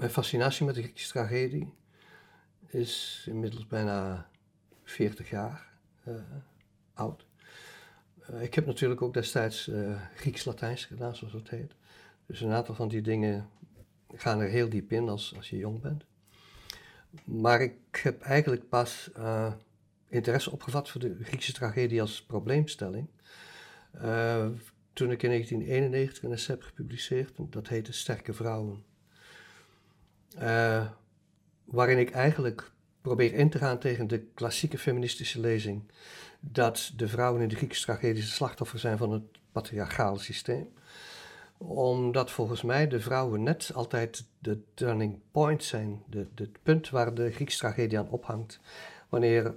Mijn fascinatie met de Griekse tragedie is inmiddels bijna 40 jaar uh, oud. Uh, ik heb natuurlijk ook destijds uh, Grieks-Latijns gedaan, zoals dat heet. Dus een aantal van die dingen gaan er heel diep in als, als je jong bent. Maar ik heb eigenlijk pas interesse opgevat voor de Griekse tragedie als probleemstelling. toen ik in 1991 een essay heb gepubliceerd, dat heette Sterke Vrouwen. Waarin ik eigenlijk probeer in te gaan tegen de klassieke feministische lezing dat de vrouwen in de Griekse tragedie slachtoffer zijn van het patriarchale systeem. Omdat volgens mij de vrouwen net altijd de turning point zijn, de, het punt waar de Griekse tragedie aan ophangt. Wanneer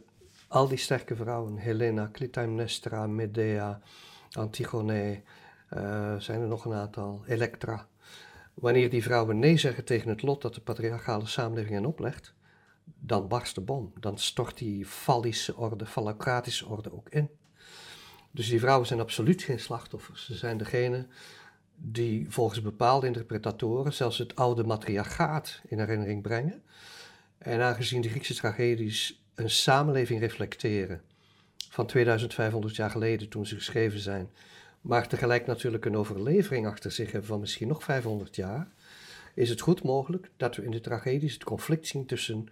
al die sterke vrouwen, Helena, Clytemnestra, Medea, Antigone, uh, zijn er nog een aantal, Elektra. Wanneer die vrouwen nee zeggen tegen het lot dat de patriarchale samenleving hen oplegt, dan barst de bom. Dan stort die fallische orde, fallocratische orde ook in. Dus die vrouwen zijn absoluut geen slachtoffers. Ze zijn degene die volgens bepaalde interpretatoren zelfs het oude matriarchaat in herinnering brengen. En aangezien de Griekse tragedies een samenleving reflecteren van 2500 jaar geleden toen ze geschreven zijn, maar tegelijk natuurlijk een overlevering achter zich hebben van misschien nog 500 jaar, is het goed mogelijk dat we in de tragedies het conflict zien tussen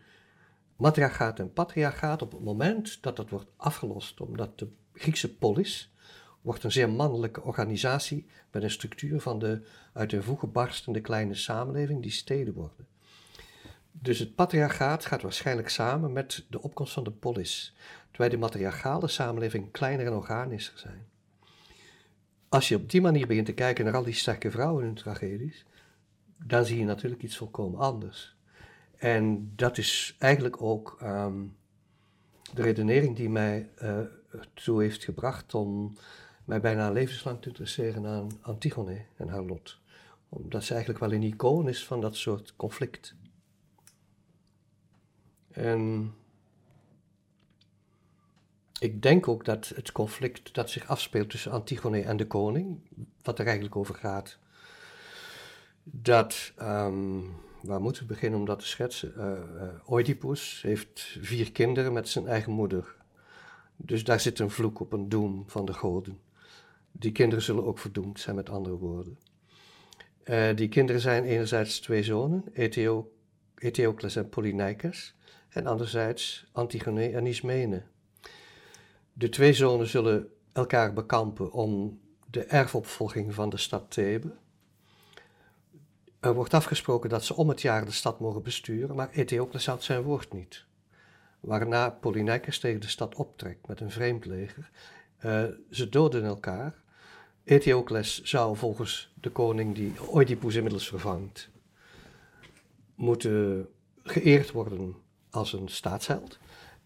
matriarchaat en patriarchaat op het moment dat dat wordt afgelost, omdat de Griekse polis wordt een zeer mannelijke organisatie met een structuur van de uit de voegen barstende kleine samenleving die steden worden. Dus het patriarchaat gaat waarschijnlijk samen met de opkomst van de polis, terwijl de matriarchale samenleving kleiner en organischer zijn. Als je op die manier begint te kijken naar al die sterke vrouwen in hun tragedies, dan zie je natuurlijk iets volkomen anders. En dat is eigenlijk ook ehm, de redenering die mij uh, toe heeft gebracht om mij bijna levenslang te interesseren aan Antigone en haar lot. Omdat ze eigenlijk wel een icoon is van dat soort conflict. En ik denk ook dat het conflict dat zich afspeelt tussen Antigone en de koning, wat er eigenlijk over gaat, dat um, waar moeten we beginnen om dat te schetsen? Uh, Oedipus heeft vier kinderen met zijn eigen moeder. Dus daar zit een vloek op, een doem van de goden. Die kinderen zullen ook verdoemd zijn, met andere woorden. Uh, die kinderen zijn enerzijds twee zonen, Etheo, Etheocles en Polyneikes, en anderzijds Antigone en Ismene. De twee zonen zullen elkaar bekampen om de erfopvolging van de stad Thebe. Er wordt afgesproken dat ze om het jaar de stad mogen besturen, maar Eteocles had zijn woord niet. Waarna Polyneikes tegen de stad optrekt met een vreemd leger. Uh, ze doden elkaar. Eteocles zou volgens de koning die Oedipus inmiddels vervangt, moeten geëerd worden als een staatsheld.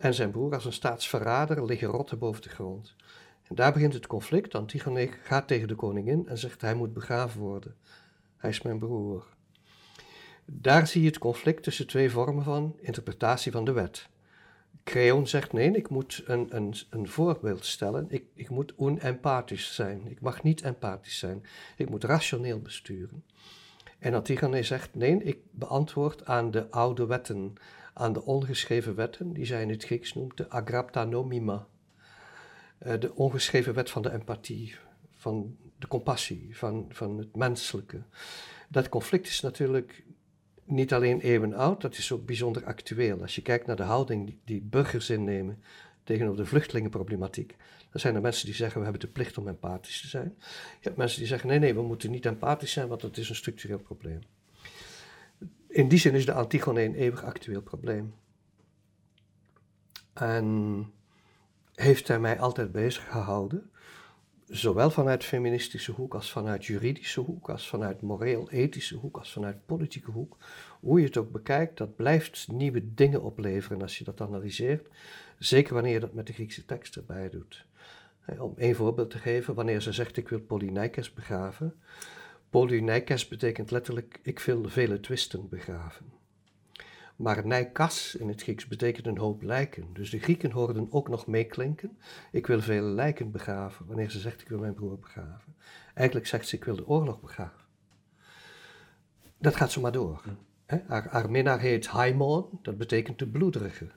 En zijn broer als een staatsverrader liggen rotten boven de grond. En daar begint het conflict. Antigone gaat tegen de koningin en zegt hij moet begraven worden. Hij is mijn broer. Daar zie je het conflict tussen twee vormen van interpretatie van de wet. Creon zegt nee, ik moet een, een, een voorbeeld stellen. Ik, ik moet onempathisch zijn. Ik mag niet empathisch zijn. Ik moet rationeel besturen. En Antigone zegt nee, ik beantwoord aan de oude wetten, aan de ongeschreven wetten, die zij in het Grieks noemt de agraptanomima. Uh, de ongeschreven wet van de empathie, van de compassie, van, van het menselijke. Dat conflict is natuurlijk niet alleen eeuwen oud, dat is ook bijzonder actueel. Als je kijkt naar de houding die, die burgers innemen tegenover de vluchtelingenproblematiek, dan zijn er mensen die zeggen we hebben de plicht om empathisch te zijn. Je hebt mensen die zeggen nee, nee, we moeten niet empathisch zijn, want dat is een structureel probleem. In die zin is de Antigone een eeuwig actueel probleem. En heeft hij mij altijd bezig gehouden zowel vanuit feministische hoek als vanuit juridische hoek, als vanuit moreel-ethische hoek, als vanuit politieke hoek, hoe je het ook bekijkt, dat blijft nieuwe dingen opleveren als je dat analyseert. Zeker wanneer je dat met de Griekse tekst erbij doet. Om één voorbeeld te geven, wanneer ze zegt ik wil Polyneikes begraven. Polyneikes betekent letterlijk ik wil vele twisten begraven. Maar nijkas in het Grieks betekent een hoop lijken. Dus de Grieken hoorden ook nog meeklinken. Ik wil vele lijken begraven. Wanneer ze zegt ik wil mijn broer begraven. Eigenlijk zegt ze ik wil de oorlog begraven. Dat gaat zo maar door. Hè? Haar, haar minnaar heet Haimon, dat betekent de bloederige.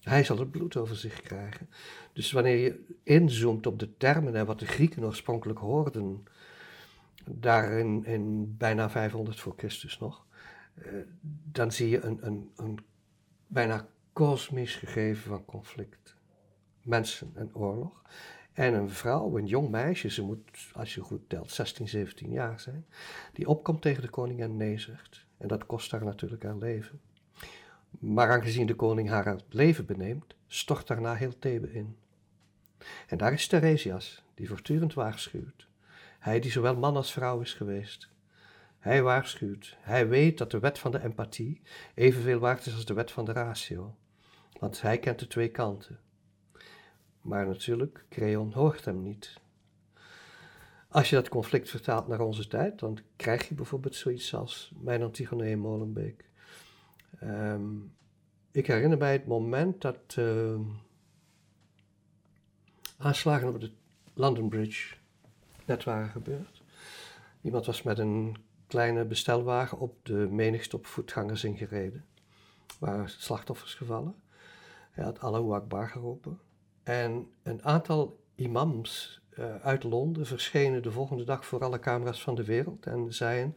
Hij zal het bloed over zich krijgen. Dus wanneer je inzoomt op de termen en wat de Grieken oorspronkelijk hoorden, daar in, in bijna 500 voor Christus nog, eh, dan zie je een, een, een bijna kosmisch gegeven van conflict. Mensen en oorlog. En een vrouw, een jong meisje, ze moet, als je goed telt, 16, 17 jaar zijn, die opkomt tegen de koning en nee zegt. En dat kost haar natuurlijk haar leven. Maar aangezien de koning haar het leven beneemt, stort daarna heel Thebe in. En daar is Theresias, die voortdurend waarschuwt. Hij die zowel man als vrouw is geweest. Hij waarschuwt. Hij weet dat de wet van de empathie evenveel waard is als de wet van de ratio. Want hij kent de twee kanten. Maar natuurlijk, Creon hoort hem niet. Als je dat conflict vertaalt naar onze tijd, dan krijg je bijvoorbeeld zoiets als mijn Antigone in Molenbeek. Ehm, ik herinner mij het moment dat uh, aanslagen op de London Bridge net waren gebeurd. Iemand was met een kleine bestelwagen op de menigte op voetgangers ingereden. Waar slachtoffers gevallen. Hij had Allahu Akbar geroepen. En een aantal imams uh, uit Londen verschenen de volgende dag voor alle camera's van de wereld en zeiden: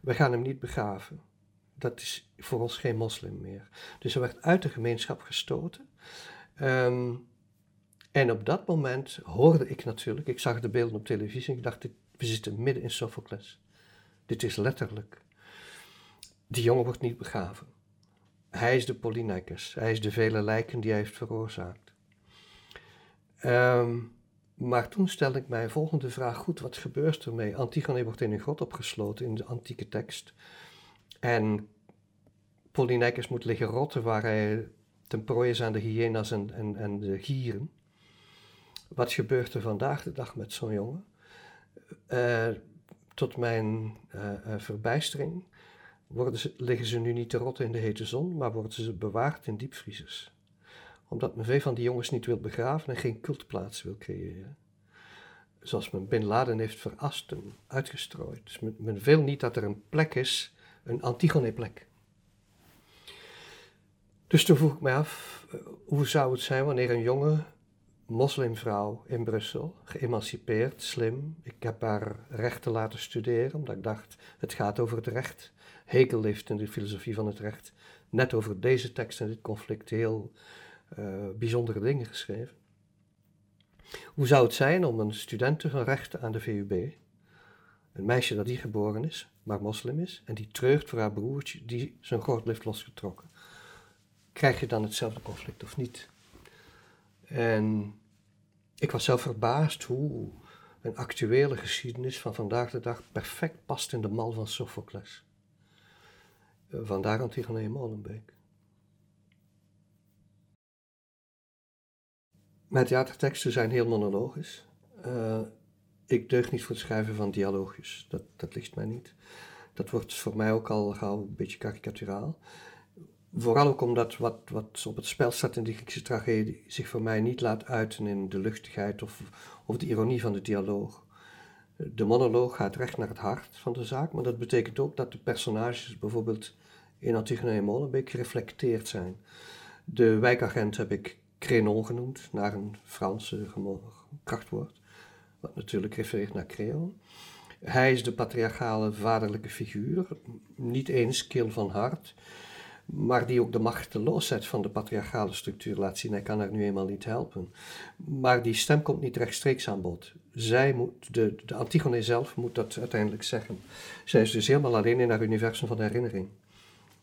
We gaan hem niet begraven. Dat is voor ons geen moslim meer. Dus hij werd uit de gemeenschap gestoten. Um, en op dat moment hoorde ik natuurlijk, ik zag de beelden op televisie en ik dacht: We zitten midden in Sophocles. Dit is letterlijk. Die jongen wordt niet begraven. Hij is de Polynicus. Hij is de vele lijken die hij heeft veroorzaakt. Um, maar toen stelde ik mij volgende vraag. Goed, wat gebeurt er mee? Antigone wordt in een grot opgesloten in de antieke tekst. En Polynicus moet liggen rotten waar hij ten prooi is aan de hyena's en, en, en de gieren. Wat gebeurt er vandaag de dag met zo'n jongen? Uh, tot mijn uh, verbijstering worden ze, liggen ze nu niet te rotten in de hete zon, maar worden ze bewaard in diepvriezers omdat men veel van die jongens niet wil begraven en geen cultplaats wil creëren. Zoals men Bin Laden heeft verast en uitgestrooid. Dus men, wil niet dat er een plek is, een Antigone-plek. Dus toen vroeg ik mij af, eh, hoe zou het zijn wanneer een jonge moslimvrouw in Brussel, geëmancipeerd, slim, ik heb haar rechten laten studeren, omdat ik dacht, het gaat over het recht. Hegel heeft in de filosofie van het recht net over deze tekst en dit conflict heel uh, bijzondere dingen geschreven. Hoe zou het zijn om een studente van rechten aan de VUB, een meisje dat hier geboren is, maar moslim is, en die treugt voor haar broertje die zijn gordel heeft losgetrokken? Krijg je dan hetzelfde conflict of niet? En ik was zelf verbaasd hoe een actuele geschiedenis van vandaag de dag perfect past in de mal van Sophocles. Eh, vandaar Antigone Molenbeek. Mijn theaterteksten zijn heel monologisch. Uh, ik deug niet voor het schrijven van dialoogjes. Dat, dat ligt mij niet. Dat wordt voor mij ook al gauw een beetje karikaturaal. Vooral ook omdat wat, wat op het spel staat in de Griekse tragedie zich voor mij niet laat uiten in de luchtigheid of, of de ironie van de dialoog. De monoloog gaat recht naar het hart van de zaak, maar dat betekent ook dat de personages bijvoorbeeld in Antigone en Molenbeek gereflecteerd zijn. De wijkagent heb ik Crénon genoemd, naar een Franse krachtwoord, wat natuurlijk refereert naar Creon. Hij is de patriarchale vaderlijke figuur, niet eens kil van hart, maar die ook de machteloosheid van de patriarchale structuur laat zien. Hij kan haar nu eenmaal niet helpen. Maar die stem komt niet rechtstreeks aan bod. Zij moet, de, de Antigone zelf moet dat uiteindelijk zeggen. Zij is dus helemaal alleen in haar universum van herinnering.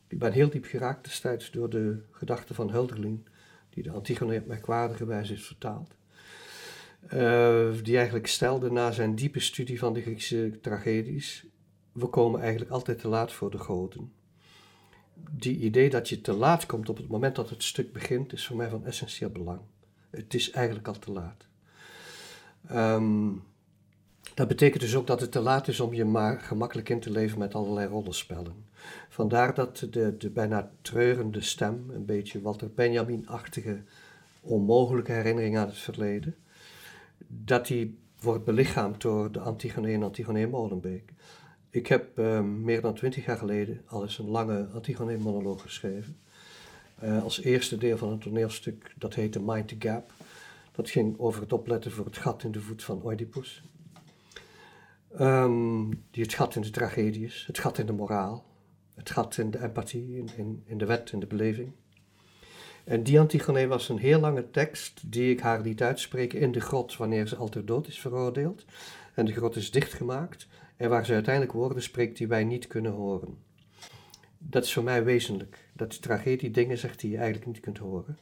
Ik ben heel diep geraakt destijds door de gedachten van Hölderlin die de Antigone op merkwaardige wijze is vertaald. Uh, die eigenlijk stelde na zijn diepe studie van de Griekse tragedies, we komen eigenlijk altijd te laat voor de goden. Die idee dat je te laat komt op het moment dat het stuk begint, is voor mij van essentieel belang. Het is eigenlijk al te laat. Um, dat betekent dus ook dat het te laat is om je maar gemakkelijk in te leven met allerlei rollenspellen. Vandaar dat de, de bijna treurende stem, een beetje Walter Benjamin-achtige, onmogelijke herinnering aan het verleden, dat die wordt belichaamd door de Antigone en Antigone Molenbeek. Ik heb ehm, meer dan twintig jaar geleden al eens een lange Antigone-monoloog geschreven. Uh, als eerste deel van een toneelstuk dat heette Mind the Gap. Dat ging over het opletten voor het gat in de voet van Oedipus. Um, die het gat in de tragedie is, het gat in de moraal, het gat in de empathie, in, in, in de wet, in de beleving. En die Antigone was een heel lange tekst die ik haar liet uitspreken in de grot wanneer ze al ter dood is veroordeeld. En de grot is dichtgemaakt en waar ze uiteindelijk woorden spreekt die wij niet kunnen horen. Dat is voor mij wezenlijk, dat die tragedie dingen zegt die je eigenlijk niet kunt horen.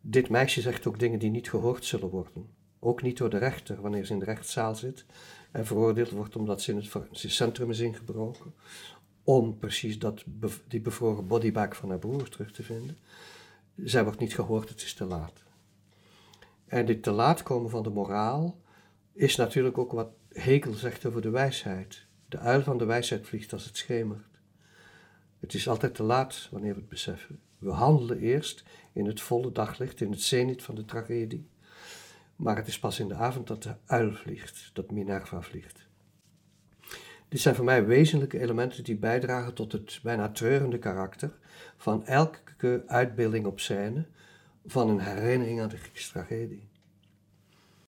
Dit meisje zegt ook dingen die niet gehoord zullen worden. Ook niet door de rechter wanneer ze in de rechtszaal zit en veroordeeld wordt omdat ze in het centrum is ingebroken. Om precies dat, die bevroren bodybag van haar broer terug te vinden. Zij wordt niet gehoord, het is te laat. En dit te laat komen van de moraal is natuurlijk ook wat Hegel zegt over de wijsheid. De uil van de wijsheid vliegt als het schemert. Het is altijd te laat wanneer we het beseffen. We handelen eerst in het volle daglicht, in het zenit van de tragedie. Maar het is pas in de avond dat de uil vliegt, dat Minerva vliegt. Dit zijn voor mij wezenlijke elementen die bijdragen tot het bijna treurende karakter van elke uitbeelding op scène van een herinnering aan de Griekse tragedie.